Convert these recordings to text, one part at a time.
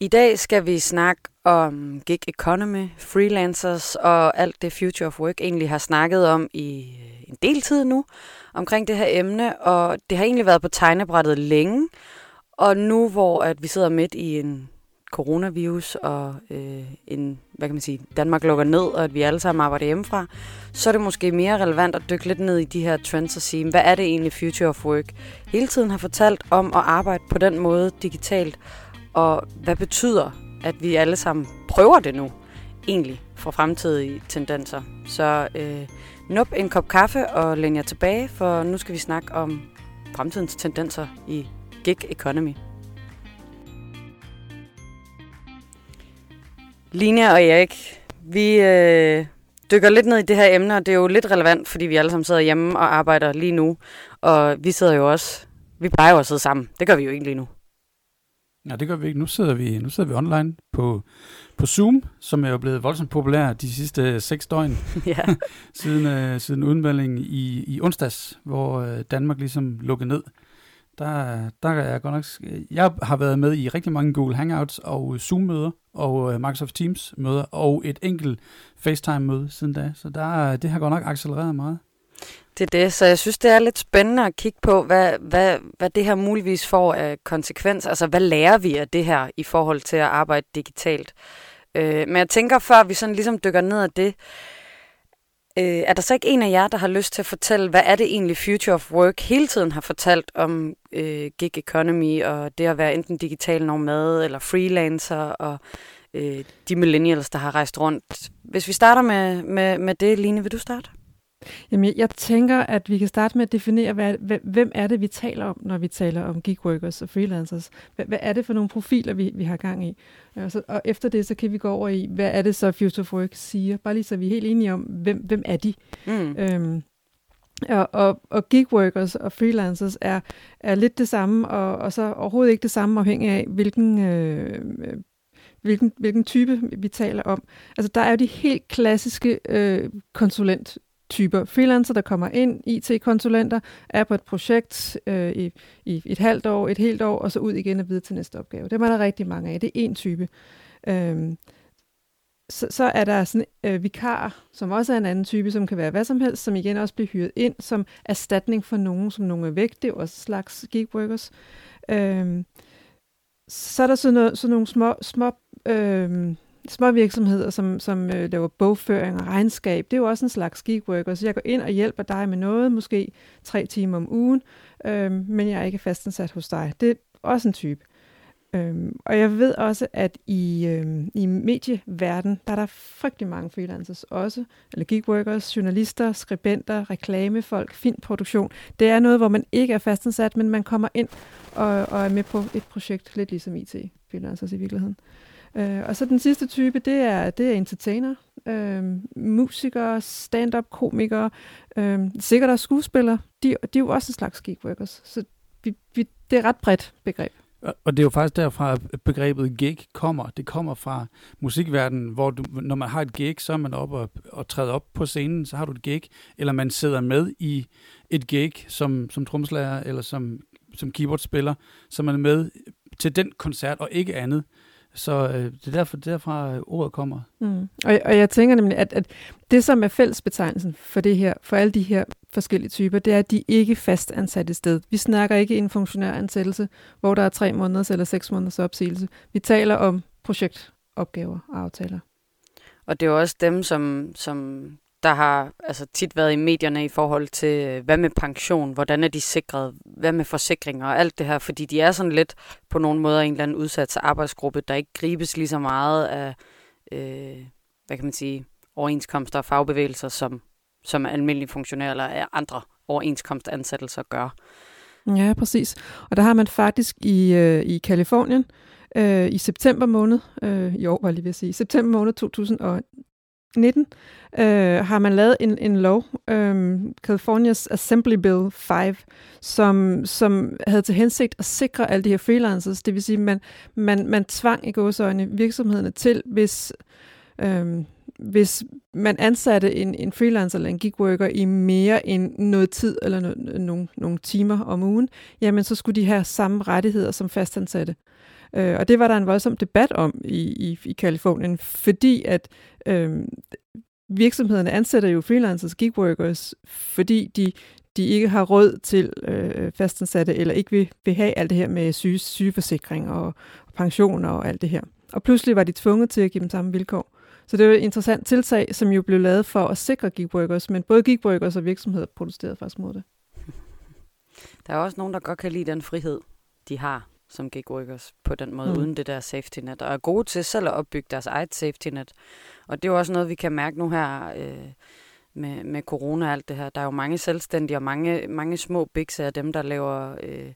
I dag skal vi snakke om gig economy, freelancers og alt det Future of Work egentlig har snakket om i øh, en del tid nu omkring det her emne, og det har egentlig været på tegnebrættet længe, og nu hvor at vi sidder midt i en coronavirus og øh, en, hvad kan man sige, Danmark lukker ned, og at vi alle sammen arbejder hjemmefra, så er det måske mere relevant at dykke lidt ned i de her trends og sige, hvad er det egentlig Future of Work hele tiden har fortalt om at arbejde på den måde digitalt, og hvad betyder, at vi alle sammen prøver det nu, egentlig, for fremtidige tendenser. Så øh, nup en kop kaffe og læn jer tilbage, for nu skal vi snakke om fremtidens tendenser i gig economy. Line og Erik, vi øh, dykker lidt ned i det her emne, og det er jo lidt relevant, fordi vi alle sammen sidder hjemme og arbejder lige nu. Og vi sidder jo også, vi plejer jo at sidde sammen. Det gør vi jo ikke lige nu. Nej, det gør vi ikke. Nu sidder vi, nu sidder vi online på, på Zoom, som er jo blevet voldsomt populær de sidste seks døgn, ja. siden, øh, siden udmeldingen i, i onsdags, hvor øh, Danmark ligesom lukkede ned. Der, der er jeg godt nok... Jeg har været med i rigtig mange Google Hangouts og Zoom-møder og øh, Microsoft Teams-møder og et enkelt FaceTime-møde siden da. Så der, det har godt nok accelereret meget. Det er det, så jeg synes, det er lidt spændende at kigge på, hvad, hvad, hvad det her muligvis får af konsekvens. Altså, hvad lærer vi af det her i forhold til at arbejde digitalt? Øh, men jeg tænker, før vi sådan ligesom dykker ned af det, øh, er der så ikke en af jer, der har lyst til at fortælle, hvad er det egentlig Future of Work hele tiden har fortalt om øh, gig economy og det at være enten digital nomad eller freelancer og øh, de millennials, der har rejst rundt. Hvis vi starter med, med, med det, Line, vil du starte? Jamen, jeg tænker, at vi kan starte med at definere, hvad, hvem er det, vi taler om, når vi taler om gigworkers og freelancers. Hvad, hvad er det for nogle profiler, vi, vi har gang i? Og, så, og efter det, så kan vi gå over i, hvad er det så Future of Work siger? Bare lige så vi er helt enige om, hvem, hvem er de? Mm. Øhm, og, og, og gigworkers og freelancers er, er lidt det samme, og, og så overhovedet ikke det samme afhængig af, hvilken øh, hvilken, hvilken type vi taler om. Altså der er jo de helt klassiske øh, konsulent typer freelancer, der kommer ind, IT-konsulenter, er på et projekt øh, i, i et halvt år, et helt år, og så ud igen og videre til næste opgave. Det er der rigtig mange af. Det er én type. Øhm, så, så er der sådan øh, vikar, som også er en anden type, som kan være hvad som helst, som igen også bliver hyret ind som erstatning for nogen, som nogen er væk. Det er også slags gigworkers. Øhm, så er der sådan, noget, sådan nogle små, små øhm, små virksomheder, som, som øh, laver bogføring og regnskab, det er jo også en slags gigworker, så jeg går ind og hjælper dig med noget, måske tre timer om ugen, øh, men jeg er ikke fastansat hos dig. Det er også en type. Øh, og jeg ved også, at i, øh, i medieverdenen, der er der frygtelig mange freelancers også, eller gigworkers, journalister, skribenter, reklamefolk, filmproduktion. Det er noget, hvor man ikke er fastansat, men man kommer ind og, og er med på et projekt, lidt ligesom IT-freelancers i virkeligheden. Øh, Øh, og så den sidste type, det er, det er entertainer, øh, musikere, stand-up komikere, øh, sikkert også skuespillere. De, de er jo også en slags gigworkers. Så vi, vi, det er ret bredt begreb. Og det er jo faktisk derfra, at begrebet gig kommer. Det kommer fra musikverdenen, hvor du, når man har et gig, så er man op og, og træder op på scenen, så har du et gig, eller man sidder med i et gig som, som tromslager eller som, som keyboardspiller, så man er med til den koncert og ikke andet. Så øh, det er derfor, derfra ordet kommer. Mm. Og, og jeg tænker nemlig, at, at det, som er fællesbetegnelsen for det her, for alle de her forskellige typer, det er, at de ikke er fast ansat et sted. Vi snakker ikke en funktionær ansættelse, hvor der er tre måneders eller seks måneders opsigelse. Vi taler om projektopgaver og aftaler. Og det er jo også dem, som, som der har altså, tit været i medierne i forhold til, øh, hvad med pension, hvordan er de sikret, hvad med forsikringer og alt det her, fordi de er sådan lidt på nogle måder en eller anden udsat arbejdsgruppe, der ikke gribes lige så meget af, øh, hvad kan man sige, overenskomster og fagbevægelser, som, som almindelige funktionærer eller andre overenskomstansættelser gør. Ja, præcis. Og der har man faktisk i, øh, i Kalifornien øh, i september måned, øh, i år var jeg lige ved at sige, september måned 2000 19 øh, har man lavet en, en lov, øh, California's Assembly Bill 5, som, som havde til hensigt at sikre alle de her freelancers. Det vil sige, at man, man, man tvang i gåsøjne virksomhederne til, hvis, øh, hvis man ansatte en, en freelancer eller en gigworker i mere end noget tid eller no, nogle, no timer om ugen, jamen så skulle de have samme rettigheder som fastansatte. Øh, og det var der en voldsom debat om i, i, i Kalifornien, fordi at øh, virksomhederne ansætter jo freelancers, gigworkers, fordi de, de ikke har råd til øh, fastansatte, eller ikke vil, vil have alt det her med syge, sygeforsikring og, og pensioner og alt det her. Og pludselig var de tvunget til at give dem samme vilkår. Så det var et interessant tiltag, som jo blev lavet for at sikre gigworkers, men både gigworkers og virksomheder protesterede faktisk mod det. Der er også nogen, der godt kan lide den frihed, de har som gigworkers på den måde, mm. uden det der safety net, og er gode til selv at opbygge deres eget safety net. Og det er jo også noget, vi kan mærke nu her øh, med, med corona og alt det her. Der er jo mange selvstændige og mange, mange små bigs af dem, der laver... Øh,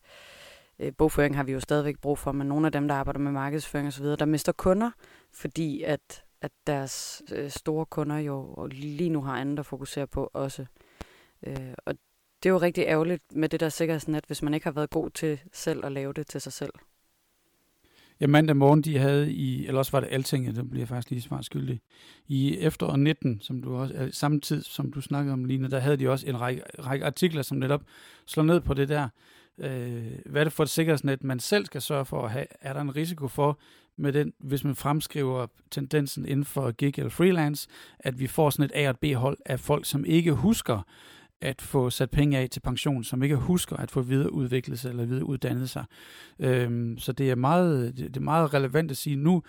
øh, bogføring har vi jo stadigvæk brug for, men nogle af dem, der arbejder med markedsføring osv., der mister kunder, fordi at, at deres øh, store kunder jo lige nu har andet at fokusere på også. Øh, og det er jo rigtig ærgerligt med det der sikkerhedsnet, hvis man ikke har været god til selv at lave det til sig selv. Ja, mandag morgen, de havde i, eller også var det Altinget, der bliver faktisk lige svaret skyldig, i efteråret 19, som du også, øh, samtidig som du snakkede om, Line, der havde de også en række, række artikler, som netop slår ned på det der. Øh, hvad er det for et sikkerhedsnet, man selv skal sørge for at have? Er der en risiko for, med den, hvis man fremskriver tendensen inden for gig eller freelance, at vi får sådan et A- og B-hold af folk, som ikke husker, at få sat penge af til pension, som ikke husker at få videreudviklet sig eller videreuddannet sig. Øhm, så det er, meget, det er meget relevant at sige nu,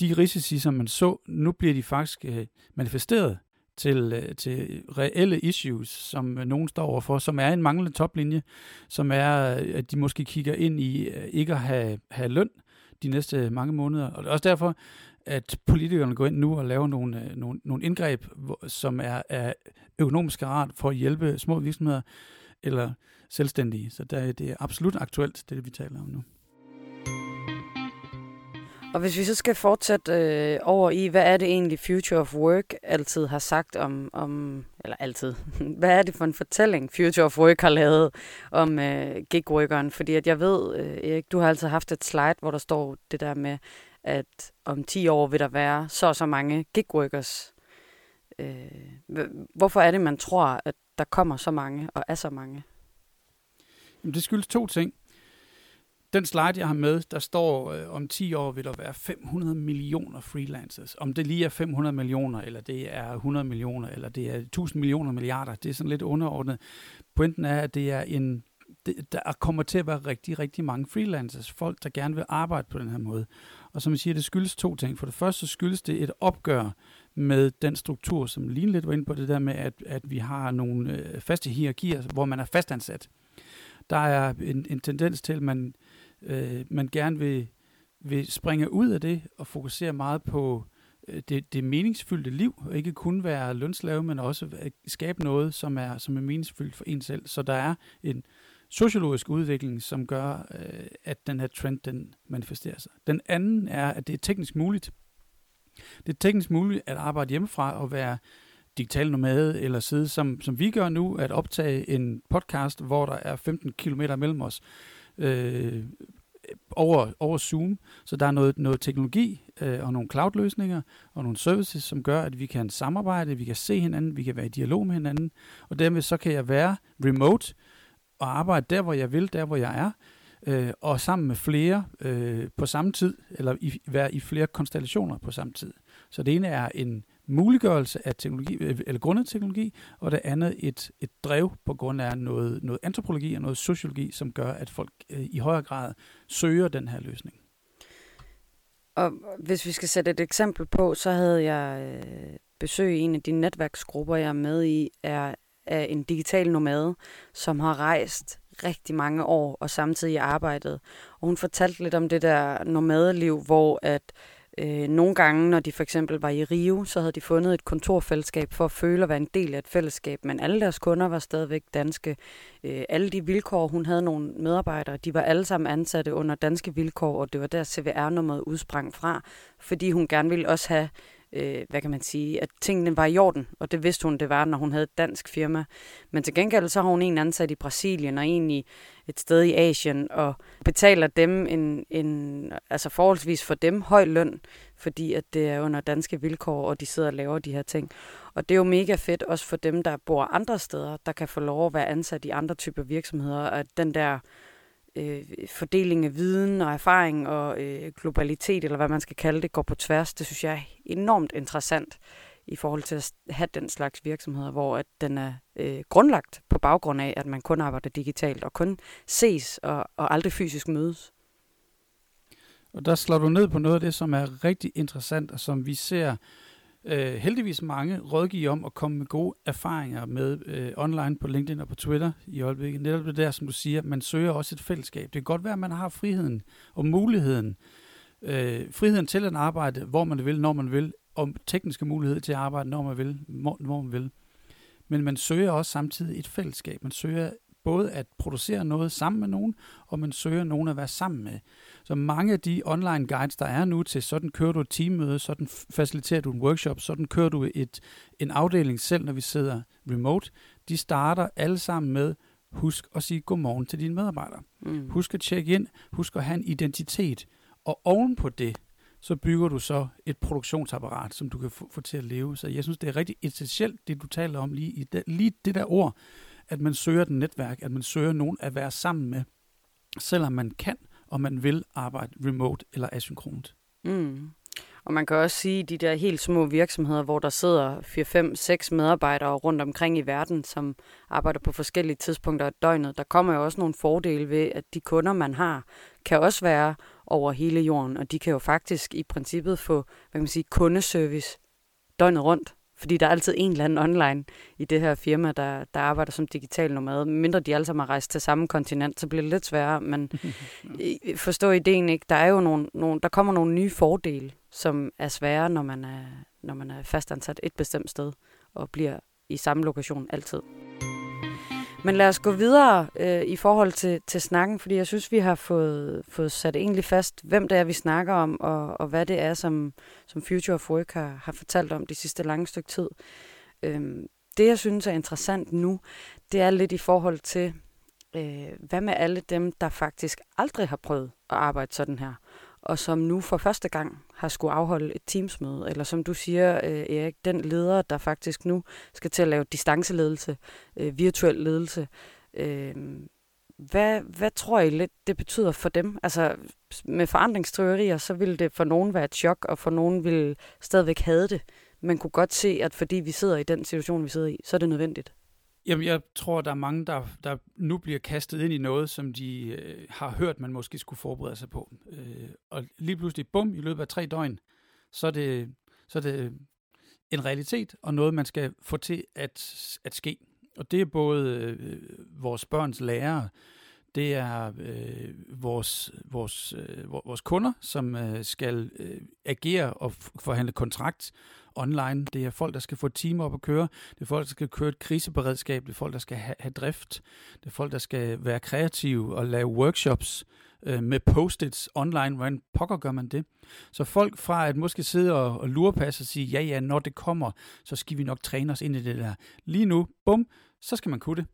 de risici, som man så, nu bliver de faktisk øh, manifesteret til, øh, til reelle issues, som nogen står overfor, som er en manglende toplinje, som er, øh, at de måske kigger ind i øh, ikke at have, have løn de næste mange måneder. Og det er også derfor, at politikerne går ind nu og laver nogle, øh, nogle, nogle indgreb, som er er økonomisk art for at hjælpe små virksomheder eller selvstændige. Så der, det er absolut aktuelt, det vi taler om nu. Og hvis vi så skal fortsætte øh, over i, hvad er det egentlig Future of Work altid har sagt om, om eller altid, hvad er det for en fortælling Future of Work har lavet om øh, gigworkeren? Fordi at jeg ved, øh, Erik, du har altid haft et slide, hvor der står det der med, at om 10 år vil der være så og så mange gigworkers. Øh, hvorfor er det, man tror, at der kommer så mange og er så mange? Jamen, det skyldes to ting. Den slide, jeg har med, der står, øh, om 10 år vil der være 500 millioner freelancers. Om det lige er 500 millioner, eller det er 100 millioner, eller det er 1000 millioner milliarder, det er sådan lidt underordnet. Pointen er, at det er en det, der kommer til at være rigtig, rigtig mange freelancers, folk, der gerne vil arbejde på den her måde. Og som jeg siger, det skyldes to ting. For det første så skyldes det et opgør med den struktur, som Line lidt var inde på, det der med, at, at vi har nogle øh, faste hierarkier, hvor man er fastansat. Der er en, en tendens til, at man, øh, man gerne vil, vil springe ud af det og fokusere meget på øh, det, det meningsfyldte liv, og ikke kun være lønslave, men også øh, skabe noget, som er, som er meningsfyldt for en selv. Så der er en sociologisk udvikling, som gør, øh, at den her trend den manifesterer sig. Den anden er, at det er teknisk muligt. Det er teknisk muligt at arbejde hjemmefra og være digital nomade, eller sidde, som, som vi gør nu, at optage en podcast, hvor der er 15 km mellem os, øh, over, over Zoom. Så der er noget, noget teknologi øh, og nogle cloud-løsninger og nogle services, som gør, at vi kan samarbejde, vi kan se hinanden, vi kan være i dialog med hinanden, og dermed så kan jeg være remote, og arbejde der, hvor jeg vil, der, hvor jeg er, øh, og sammen med flere øh, på samme tid, eller i, være i flere konstellationer på samme tid. Så det ene er en muliggørelse af teknologi, øh, eller grundet teknologi, og det andet et, et drev på grund af noget, noget antropologi og noget sociologi, som gør, at folk øh, i højere grad søger den her løsning. Og hvis vi skal sætte et eksempel på, så havde jeg øh, besøg i en af de netværksgrupper, jeg er med i, er af en digital nomade, som har rejst rigtig mange år og samtidig arbejdet. Og hun fortalte lidt om det der nomadeliv, hvor at øh, nogle gange, når de for eksempel var i Rio, så havde de fundet et kontorfællesskab for at føle at være en del af et fællesskab, men alle deres kunder var stadigvæk danske. Øh, alle de vilkår, hun havde nogle medarbejdere, de var alle sammen ansatte under danske vilkår, og det var der CVR-nummeret udsprang fra, fordi hun gerne ville også have øh, hvad kan man sige, at tingene var i orden, og det vidste hun, det var, når hun havde et dansk firma. Men til gengæld så har hun en ansat i Brasilien og en i et sted i Asien, og betaler dem en, en altså forholdsvis for dem høj løn, fordi at det er under danske vilkår, og de sidder og laver de her ting. Og det er jo mega fedt også for dem, der bor andre steder, der kan få lov at være ansat i andre typer virksomheder, at den der øh, fordeling af viden og erfaring og øh, globalitet, eller hvad man skal kalde det, går på tværs. Det synes jeg er enormt interessant i forhold til at have den slags virksomheder, hvor at den er øh, grundlagt på baggrund af, at man kun arbejder digitalt og kun ses og, og aldrig fysisk mødes. Og der slår du ned på noget af det, som er rigtig interessant, og som vi ser øh, heldigvis mange rådgiver om at komme med gode erfaringer med øh, online på LinkedIn og på Twitter i øjeblikket. Netop det der, som du siger, man søger også et fællesskab. Det kan godt være, at man har friheden og muligheden, øh, friheden til at arbejde, hvor man vil, når man vil, og tekniske muligheder til at arbejde, når man vil, hvor, hvor man vil. Men man søger også samtidig et fællesskab. Man søger både at producere noget sammen med nogen, og man søger nogen at være sammen med. Så mange af de online guides, der er nu til, sådan kører du et teammøde, sådan faciliterer du en workshop, sådan kører du et, en afdeling selv, når vi sidder remote, de starter alle sammen med, husk at sige godmorgen til dine medarbejdere. Mm. Husk at tjekke ind, husk at have en identitet. Og oven på det, så bygger du så et produktionsapparat, som du kan få, få til at leve. Så jeg synes, det er rigtig essentielt, det du taler om lige i det, lige det der ord, at man søger et netværk, at man søger nogen at være sammen med, selvom man kan, og man vil arbejde remote eller asynkront. Mm. Og man kan også sige, at de der helt små virksomheder, hvor der sidder 4, 5, 6 medarbejdere rundt omkring i verden, som arbejder på forskellige tidspunkter af døgnet, der kommer jo også nogle fordele ved, at de kunder, man har, kan også være over hele jorden, og de kan jo faktisk i princippet få hvad kan man sige, kundeservice døgnet rundt fordi der er altid en eller anden online i det her firma, der, der arbejder som digital nomad. Mindre de alle sammen har rejst til samme kontinent, så bliver det lidt sværere. Men forstå ideen ikke. Der er jo nogle, nogle, der kommer nogle nye fordele, som er svære, når man er, når man er fastansat et bestemt sted og bliver i samme lokation altid. Men lad os gå videre øh, i forhold til, til snakken, fordi jeg synes, vi har fået, fået sat egentlig fast, hvem det er, vi snakker om, og, og hvad det er, som, som Future of Work har, har fortalt om de sidste lange stykke tid. Øhm, det, jeg synes er interessant nu, det er lidt i forhold til, øh, hvad med alle dem, der faktisk aldrig har prøvet at arbejde sådan her, og som nu for første gang har skulle afholde et teamsmøde, eller som du siger, øh, Erik, den leder, der faktisk nu skal til at lave distanceledelse, øh, virtuel ledelse. Øh, hvad, hvad tror I lidt, det betyder for dem? Altså med forandringsteorier, så vil det for nogen være et chok, og for nogen vil stadigvæk have det. Man kunne godt se, at fordi vi sidder i den situation, vi sidder i, så er det nødvendigt. Jamen, jeg tror, der er mange, der, der nu bliver kastet ind i noget, som de øh, har hørt, man måske skulle forberede sig på. Øh, og lige pludselig, bum, i løbet af tre døgn, så er det, så er det en realitet, og noget, man skal få til at, at ske. Og det er både øh, vores børns lærere, det er øh, vores, vores, øh, vores kunder, som øh, skal øh, agere og forhandle kontrakt online. Det er folk, der skal få team op at køre. Det er folk, der skal køre et kriseberedskab. Det er folk, der skal have, have drift. Det er folk, der skal være kreative og lave workshops øh, med post-its online. Hvordan pokker gør man det? Så folk fra at måske sidde og, og lurepasse og sige, ja ja, når det kommer, så skal vi nok træne os ind i det der. Lige nu, bum, så skal man kunne det.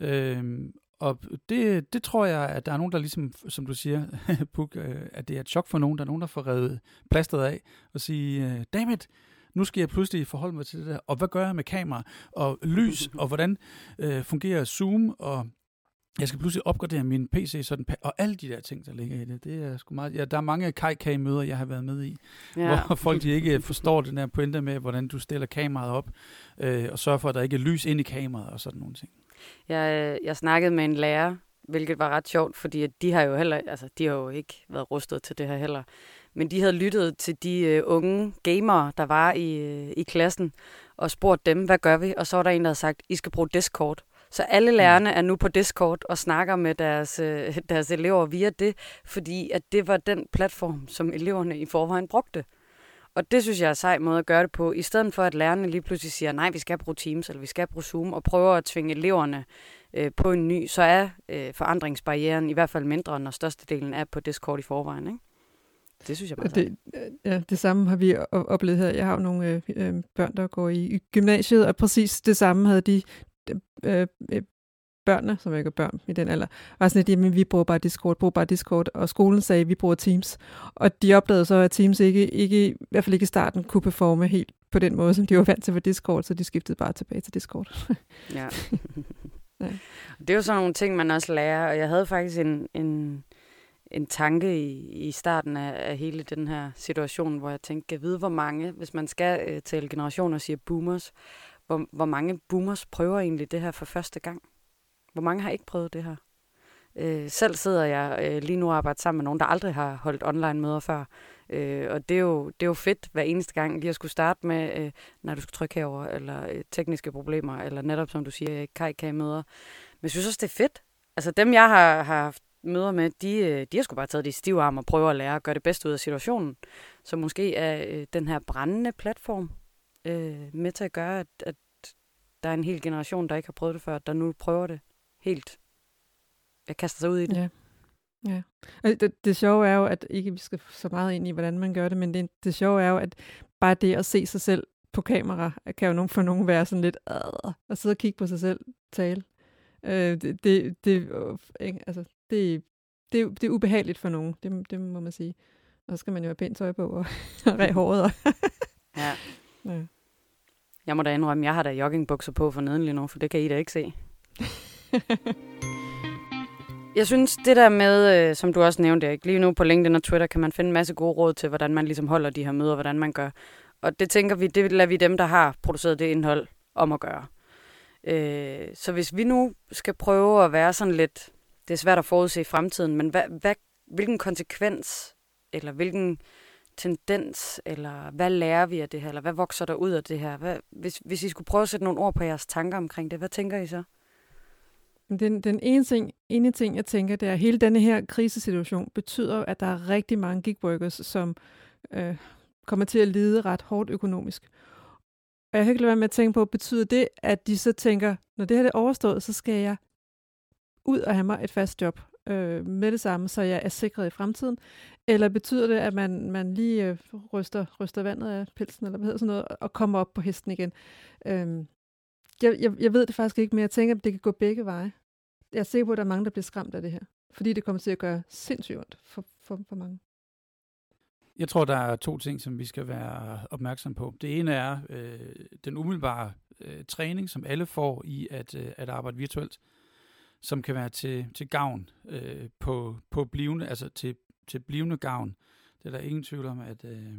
Øh, og det, det tror jeg, at der er nogen, der ligesom, som du siger, Puk, øh, at det er et chok for nogen. Der er nogen, der får revet plasteret af og sige, øh, dammit, nu skal jeg pludselig forholde mig til det der. Og hvad gør jeg med kamera og lys, og hvordan øh, fungerer Zoom, og jeg skal pludselig opgradere min PC, sådan, og alle de der ting, der ligger i det. det er sgu meget, ja, der er mange KK-møder, jeg har været med i, ja. hvor folk de ikke forstår den der pointe med, hvordan du stiller kameraet op, øh, og sørger for, at der ikke er lys ind i kameraet, og sådan nogle ting. Jeg, jeg snakkede med en lærer, hvilket var ret sjovt, fordi de har jo heller, altså de har jo ikke været rustet til det her heller. Men de havde lyttet til de uh, unge gamere, der var i, uh, i klassen, og spurgt dem, hvad gør vi? Og så var der en, der havde sagt, I skal bruge Discord. Så alle lærerne er nu på Discord og snakker med deres, uh, deres elever via det, fordi at det var den platform, som eleverne i forvejen brugte. Og det synes jeg er en sej måde at gøre det på, i stedet for at lærerne lige pludselig siger, nej, vi skal bruge Teams, eller vi skal bruge Zoom, og prøver at tvinge eleverne øh, på en ny, så er øh, forandringsbarrieren i hvert fald mindre, når størstedelen er på Discord i forvejen. Ikke? Det synes jeg bare det, ja, det samme har vi oplevet her. Jeg har jo nogle øh, øh, børn, der går i gymnasiet, og præcis det samme havde de øh, øh børnene, som ikke er børn i den alder, var sådan lidt, jamen vi bruger bare Discord, bruger bare Discord, og skolen sagde, at vi bruger Teams. Og de opdagede så, at Teams ikke, ikke, i hvert fald ikke i starten, kunne performe helt på den måde, som de var vant til for Discord, så de skiftede bare tilbage til Discord. ja. Ja. Det er jo sådan nogle ting, man også lærer, og jeg havde faktisk en, en, en tanke i, i starten af, af hele den her situation, hvor jeg tænkte, kan vide, hvor mange, hvis man skal øh, tale generationer og siger boomers, hvor, hvor mange boomers prøver egentlig det her for første gang? Hvor mange har ikke prøvet det her? Øh, selv sidder jeg øh, lige nu og arbejder sammen med nogen, der aldrig har holdt online-møder før. Øh, og det er, jo, det er jo fedt hver eneste gang lige at skulle starte med, øh, når du skal trykke herover eller øh, tekniske problemer, eller netop som du siger, kaj kan møder. Men jeg synes også, det er fedt. Altså dem, jeg har, har haft møder med, de, øh, de har sgu bare taget de stive arme og prøver at lære at gøre det bedste ud af situationen. Så måske er øh, den her brændende platform øh, med til at gøre, at, at der er en hel generation, der ikke har prøvet det før, der nu prøver det helt. Jeg kaster sig ud i det. Ja. Ja. Det, det sjove er jo, at ikke vi skal så meget ind i, hvordan man gør det, men det, det sjove er jo, at bare det at se sig selv på kamera, kan jo nogen, for nogen være sådan lidt, øh, at sidde og kigge på sig selv tale. Øh, det, det, det, øh? Altså, det, det, det er ubehageligt for nogen, det, det må man sige. Og så skal man jo have pænt tøj på og ræge håret. Og ja. ja. Jeg må da indrømme, jeg har da joggingbukser på for neden lige nu, for det kan I da ikke se. Jeg synes, det der med, øh, som du også nævnte, ikke? lige nu på LinkedIn og Twitter, kan man finde en masse gode råd til, hvordan man ligesom holder de her møder, hvordan man gør. Og det tænker vi, det lader vi dem, der har produceret det indhold, om at gøre. Øh, så hvis vi nu skal prøve at være sådan lidt, det er svært at forudse i fremtiden, men hvad, hvad, hvilken konsekvens, eller hvilken tendens, eller hvad lærer vi af det her, eller hvad vokser der ud af det her? Hvad, hvis, hvis I skulle prøve at sætte nogle ord på jeres tanker omkring det, hvad tænker I så? Den, den ene, ting, ene ting, jeg tænker, det er, at hele denne her krisesituation betyder, at der er rigtig mange gigworkers, som øh, kommer til at lide ret hårdt økonomisk. Og jeg kan ikke lade være med at tænke på, betyder det, at de så tænker, når det her er overstået, så skal jeg ud og have mig et fast job øh, med det samme, så jeg er sikret i fremtiden? Eller betyder det, at man, man lige øh, ryster, ryster vandet af pelsen, eller hvad hedder sådan noget, og kommer op på hesten igen? Øh, jeg, jeg, jeg ved det faktisk ikke, men jeg tænker, at det kan gå begge veje jeg er sikker på, at der er mange, der bliver skræmt af det her. Fordi det kommer til at gøre sindssygt ondt for, for, for mange. Jeg tror, der er to ting, som vi skal være opmærksom på. Det ene er øh, den umiddelbare øh, træning, som alle får i at, øh, at arbejde virtuelt, som kan være til, til gavn øh, på, på blivende, altså til, til blivende gavn. Det er der ingen tvivl om, at, øh,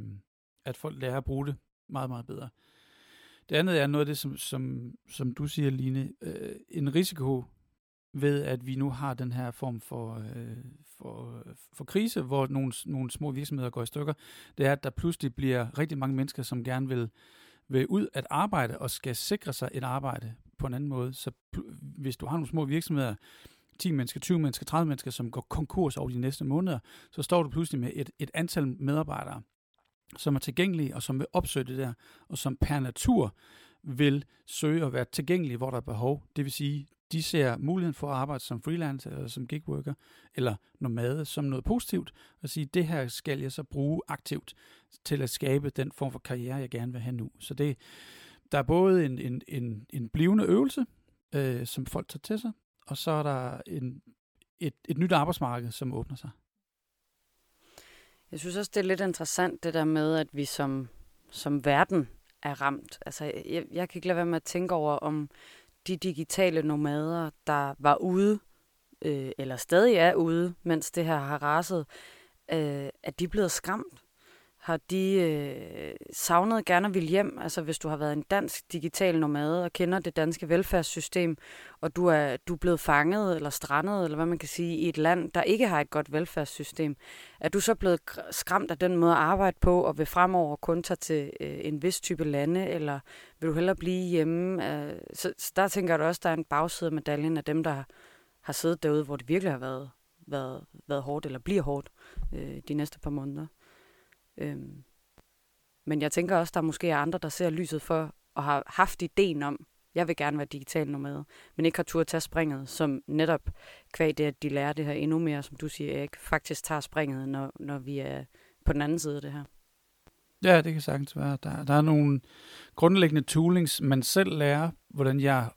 at folk lærer at bruge det meget, meget bedre. Det andet er noget af det, som, som, som du siger, Line, øh, en risiko ved, at vi nu har den her form for, øh, for, for krise, hvor nogle, nogle små virksomheder går i stykker, det er, at der pludselig bliver rigtig mange mennesker, som gerne vil, vil ud at arbejde og skal sikre sig et arbejde på en anden måde. Så hvis du har nogle små virksomheder, 10 mennesker, 20 mennesker, 30 mennesker, som går konkurs over de næste måneder, så står du pludselig med et, et antal medarbejdere, som er tilgængelige og som vil opsøge det der, og som per natur vil søge at være tilgængelige, hvor der er behov. Det vil sige, de ser muligheden for at arbejde som freelancer eller som gigworker eller nomade som noget positivt, og sige, det her skal jeg så bruge aktivt til at skabe den form for karriere, jeg gerne vil have nu. Så det, der er både en, en, en, en blivende øvelse, øh, som folk tager til sig, og så er der en, et, et nyt arbejdsmarked, som åbner sig. Jeg synes også, det er lidt interessant, det der med, at vi som, som verden er ramt. Altså, jeg, jeg kan ikke lade være med at tænke over, om de digitale nomader, der var ude, øh, eller stadig er ude, mens det her har raset, øh, at de er blevet skræmt? Har de øh, savnet gerne at ville hjem? Altså hvis du har været en dansk digital nomade og kender det danske velfærdssystem, og du er, du er blevet fanget eller strandet, eller hvad man kan sige, i et land, der ikke har et godt velfærdssystem, er du så blevet skræmt af den måde at arbejde på, og vil fremover kun tage til øh, en vis type lande, eller vil du hellere blive hjemme? Øh, så, så der tænker du også, der er en bagside af medaljen af dem, der har siddet derude, hvor det virkelig har været, været, været hårdt, eller bliver hårdt øh, de næste par måneder. Øhm, men jeg tænker også, der måske er andre, der ser lyset for og har haft ideen om, jeg vil gerne være digital nomad, men ikke har tur at tage springet, som netop kvæg det, at de lærer det her endnu mere, som du siger, Erik, faktisk tager springet, når, når vi er på den anden side af det her. Ja, det kan sagtens være. Der, der er nogle grundlæggende toolings, man selv lærer, hvordan jeg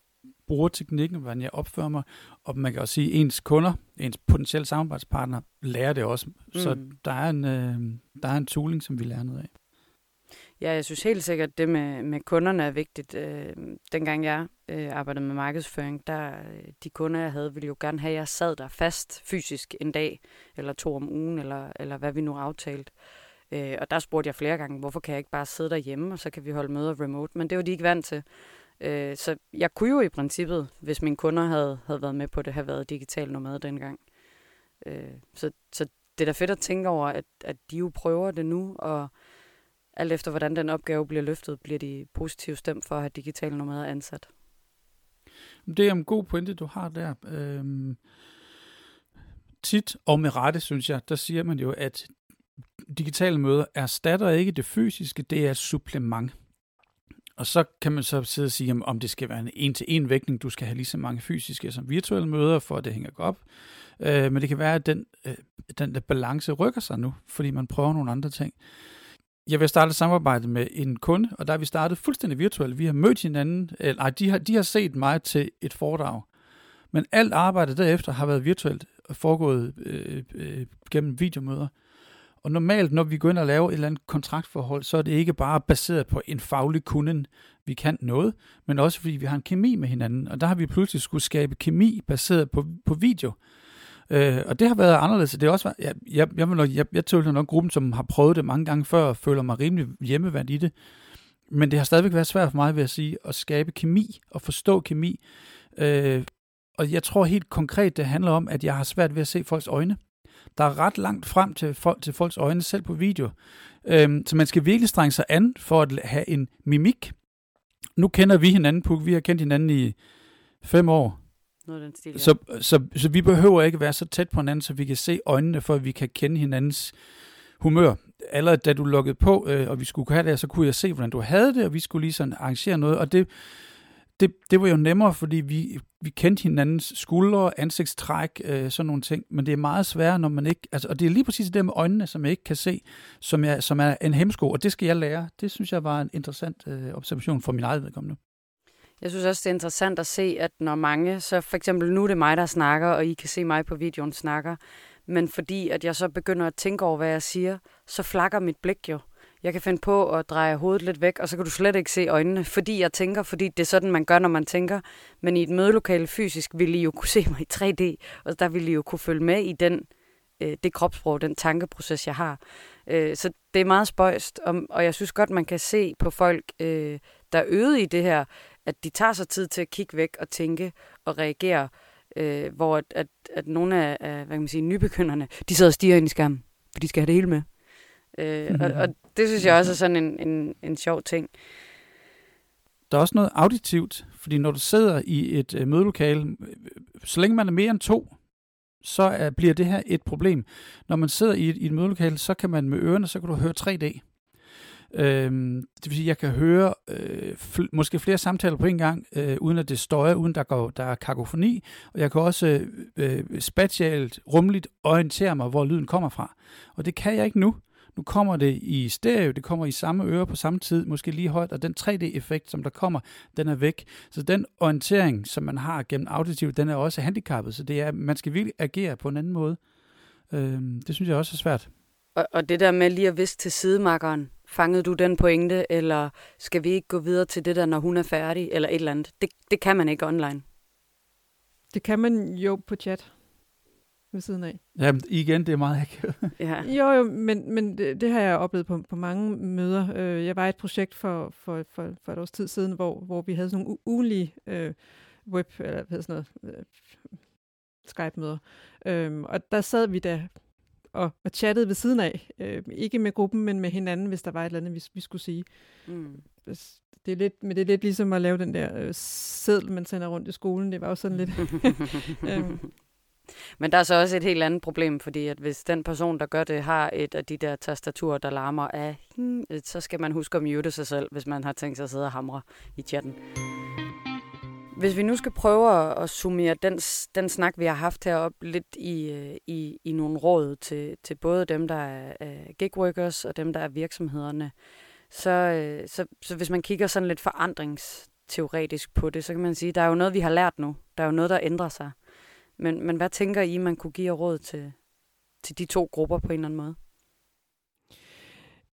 bruger teknikken, hvordan jeg opfører mig, og man kan også sige, at ens kunder, ens potentielle samarbejdspartner, lærer det også. Mm. Så der er, en, øh, der er en tooling, som vi lærer noget af. Ja, jeg synes helt sikkert, at det med, med kunderne er vigtigt. Øh, dengang jeg øh, arbejdede med markedsføring, der de kunder, jeg havde, ville jo gerne have, at jeg sad der fast fysisk en dag, eller to om ugen, eller, eller hvad vi nu aftalte. Øh, og der spurgte jeg flere gange, hvorfor kan jeg ikke bare sidde derhjemme, og så kan vi holde møder remote. Men det var de ikke vant til. Øh, så jeg kunne jo i princippet, hvis mine kunder havde, havde været med på det, have været digital nomad dengang. Øh, så, så det er da fedt at tænke over, at, at de jo prøver det nu, og alt efter hvordan den opgave bliver løftet, bliver de positivt stemt for at have digitale nomader ansat. Det er en god pointe, du har der. Øhm, tit og med rette, synes jeg, der siger man jo, at digitale møder erstatter ikke det fysiske, det er et supplement. Og så kan man så sidde og sige, om det skal være en en-til-en vægtning, du skal have lige så mange fysiske som virtuelle møder, for at det hænger godt op. Øh, men det kan være, at den, øh, den der balance rykker sig nu, fordi man prøver nogle andre ting. Jeg vil starte et samarbejde med en kunde, og der er vi startet fuldstændig virtuelt. Vi har mødt hinanden, eller nej, de har, de har set mig til et foredrag. Men alt arbejdet derefter har været virtuelt og foregået øh, øh, gennem videomøder. Og normalt, når vi går ind og laver et eller andet kontraktforhold, så er det ikke bare baseret på en faglig kunde, vi kan noget, men også fordi vi har en kemi med hinanden. Og der har vi pludselig skulle skabe kemi baseret på, på video. Øh, og det har været anderledes. Det er også, jeg, jeg, jeg, jeg, jeg, jeg tilhører nok gruppen, som har prøvet det mange gange før, og føler mig rimelig hjemmevandt i det. Men det har stadigvæk været svært for mig, vil jeg sige, at skabe kemi og forstå kemi. Øh, og jeg tror helt konkret, det handler om, at jeg har svært ved at se folks øjne. Der er ret langt frem til, folk, til folks øjne, selv på video. Øhm, så man skal virkelig strenge sig an for at have en mimik. Nu kender vi hinanden, Puk. Vi har kendt hinanden i fem år. Noget den stil, ja. så, så, så vi behøver ikke være så tæt på hinanden, så vi kan se øjnene, for at vi kan kende hinandens humør. Allerede da du lukkede på, øh, og vi skulle have det, så kunne jeg se, hvordan du havde det, og vi skulle lige sådan arrangere noget, og det, det, det var jo nemmere, fordi vi, vi kendte hinandens skuldre, ansigtstræk, øh, sådan nogle ting, men det er meget sværere, når man ikke, altså, og det er lige præcis det med øjnene, som jeg ikke kan se, som, jeg, som er en hemsko, og det skal jeg lære. Det synes jeg var en interessant øh, observation for min eget vedkommende. Jeg synes også, det er interessant at se, at når mange, så for eksempel nu er det mig, der snakker, og I kan se mig på videoen snakker, men fordi at jeg så begynder at tænke over, hvad jeg siger, så flakker mit blik jo. Jeg kan finde på at dreje hovedet lidt væk, og så kan du slet ikke se øjnene, fordi jeg tænker, fordi det er sådan, man gør, når man tænker. Men i et mødelokale fysisk ville I jo kunne se mig i 3D, og der ville I jo kunne følge med i den, øh, det kropssprog, den tankeproces, jeg har. Øh, så det er meget spøjst, og, og jeg synes godt, man kan se på folk, øh, der er øget i det her, at de tager sig tid til at kigge væk og tænke og reagere, øh, hvor at, at, at nogle af, af hvad kan man sige, nybegynderne, de sidder og stiger ind i skærmen, for de skal have det hele med. Øh, mm-hmm. og, og det synes jeg også er sådan en, en, en sjov ting. Der er også noget auditivt, fordi når du sidder i et øh, mødelokale, så længe man er mere end to, så er, bliver det her et problem. Når man sidder i et, i et mødelokale, så kan man med ørerne, så kan du høre 3D. Øhm, det vil sige, at jeg kan høre øh, fl- måske flere samtaler på en gang, øh, uden at det støjer, uden der, går, der er kakofoni. Og jeg kan også øh, spatialt, rumligt orientere mig, hvor lyden kommer fra. Og det kan jeg ikke nu. Nu kommer det i stereo, det kommer i samme øre på samme tid, måske lige højt, og den 3D-effekt, som der kommer, den er væk. Så den orientering, som man har gennem auditiv, den er også handicappet, så det er, man skal virkelig agere på en anden måde. Øhm, det synes jeg også er svært. Og, og det der med lige at viske til sidemarkeren, fangede du den pointe, eller skal vi ikke gå videre til det der, når hun er færdig, eller et eller andet? Det, det kan man ikke online. Det kan man jo på chat ved siden af. Ja, igen, det er meget akavet. ja. Jo, jo, men, men det, det har jeg oplevet på, på mange møder. Øh, jeg var i et projekt for, for, for, for et års tid siden, hvor, hvor vi havde sådan nogle ugenlige øh, web, eller hvad sådan noget, øh, Skype-møder. Øhm, og der sad vi da og, og chattede ved siden af. Øh, ikke med gruppen, men med hinanden, hvis der var et eller andet, vi, vi skulle sige. Mm. Det er lidt, men det er lidt ligesom at lave den der øh, seddel, man sender rundt i skolen. Det var jo sådan lidt... øhm. Men der er så også et helt andet problem, fordi at hvis den person, der gør det, har et af de der tastaturer, der larmer af, så skal man huske at mute sig selv, hvis man har tænkt sig at sidde og hamre i chatten. Hvis vi nu skal prøve at, summere den, den snak, vi har haft heroppe lidt i, øh, i, i nogle råd til, til både dem, der er gigworkers og dem, der er virksomhederne, så, øh, så, så hvis man kigger sådan lidt forandringsteoretisk på det, så kan man sige, at der er jo noget, vi har lært nu. Der er jo noget, der ændrer sig. Men, men hvad tænker I, man kunne give råd til, til de to grupper på en eller anden måde?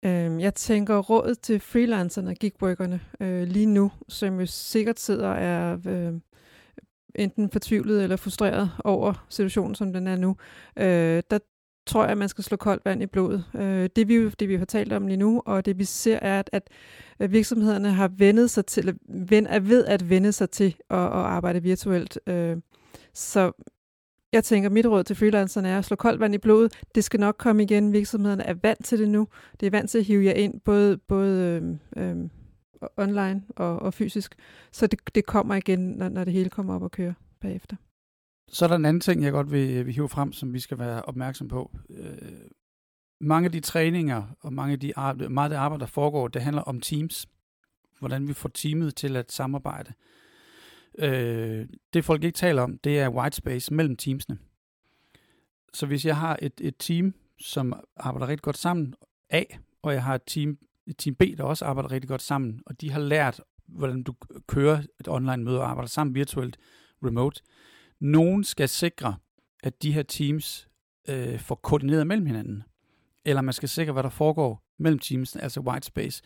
Øhm, jeg tænker rådet til freelancerne og gigworkerne øh, lige nu, som jo sikkert sidder og er øh, enten fortvivlet eller frustreret over situationen, som den er nu. Øh, der tror jeg, at man skal slå koldt vand i blodet. Øh, det, vi, det vi har talt om lige nu, og det vi ser, er, at, at virksomhederne har vendet sig til, er ved at vende sig til at, at arbejde virtuelt. Øh, så jeg tænker, mit råd til freelancerne er at slå koldt vand i blodet. Det skal nok komme igen. Virksomhederne er vant til det nu. Det er vant til at hive jer ind, både, både øh, øh, online og, og fysisk. Så det, det kommer igen, når, når det hele kommer op og kører bagefter. Så er der en anden ting, jeg godt vil, øh, vil hive frem, som vi skal være opmærksom på. Øh, mange af de træninger og mange af de arbejde, meget af det arbejde, der foregår, det handler om teams. Hvordan vi får teamet til at samarbejde. Øh, Øh, det folk ikke taler om, det er white space mellem teamsene. Så hvis jeg har et, et team, som arbejder rigtig godt sammen, A, og jeg har et team, et team B, der også arbejder rigtig godt sammen, og de har lært, hvordan du kører et online møde og arbejder sammen virtuelt, remote, nogen skal sikre, at de her teams øh, får koordineret mellem hinanden. Eller man skal sikre, hvad der foregår mellem teams, altså white space.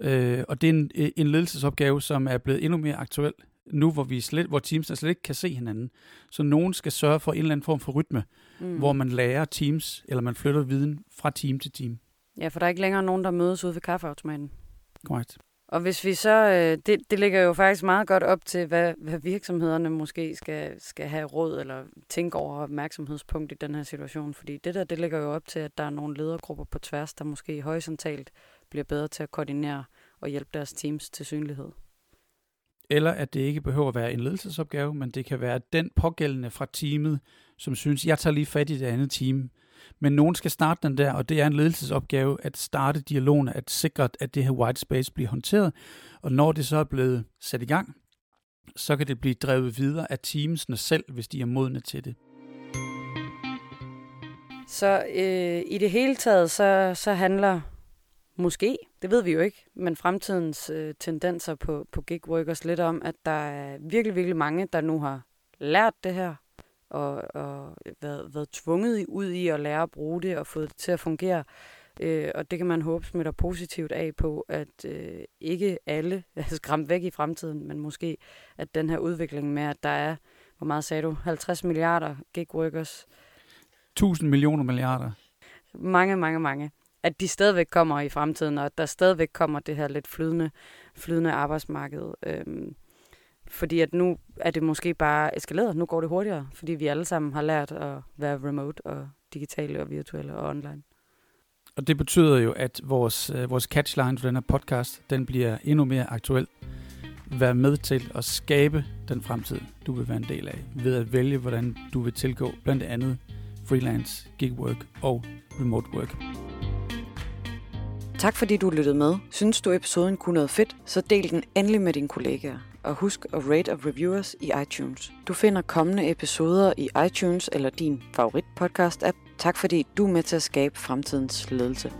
Øh, og det er en, en ledelsesopgave, som er blevet endnu mere aktuel nu, hvor, vi slet, hvor teams slet ikke kan se hinanden. Så nogen skal sørge for en eller anden form for rytme, mm. hvor man lærer teams, eller man flytter viden fra team til team. Ja, for der er ikke længere nogen, der mødes ude ved kaffeautomaten. Korrekt. Og hvis vi så, øh, det, det ligger jo faktisk meget godt op til, hvad, hvad virksomhederne måske skal, skal have råd eller tænke over opmærksomhedspunkt i den her situation. Fordi det der, det ligger jo op til, at der er nogle ledergrupper på tværs, der måske horisontalt bliver bedre til at koordinere og hjælpe deres teams til synlighed. Eller at det ikke behøver at være en ledelsesopgave, men det kan være den pågældende fra teamet, som synes, jeg tager lige fat i det andet team, men nogen skal starte den der, og det er en ledelsesopgave at starte dialogen, at sikre, at det her white space bliver håndteret. Og når det så er blevet sat i gang, så kan det blive drevet videre af teamsene selv, hvis de er modne til det. Så øh, i det hele taget, så, så handler måske, det ved vi jo ikke, men fremtidens øh, tendenser på, på gig workers lidt om, at der er virkelig, virkelig mange, der nu har lært det her, og, og været, været tvunget ud i at lære at bruge det og fået det til at fungere. Øh, og det kan man håbe smitter positivt af på, at øh, ikke alle er skræmt væk i fremtiden, men måske at den her udvikling med, at der er, hvor meget sagde du, 50 milliarder gig workers? 1000 millioner milliarder. Mange, mange, mange. At de stadigvæk kommer i fremtiden, og at der stadigvæk kommer det her lidt flydende, flydende arbejdsmarked. Øhm, fordi at nu er det måske bare eskaleret. Nu går det hurtigere, fordi vi alle sammen har lært at være remote og digitale og virtuelle og online. Og det betyder jo, at vores, øh, vores catchline for den her podcast, den bliver endnu mere aktuel. Vær med til at skabe den fremtid, du vil være en del af, ved at vælge, hvordan du vil tilgå blandt andet freelance, gig work og remote work. Tak fordi du lyttede med. Synes du episoden kunne noget fedt, så del den endelig med dine kollegaer og husk at rate og review os i iTunes. Du finder kommende episoder i iTunes eller din favorit podcast app. Tak fordi du er med til at skabe fremtidens ledelse.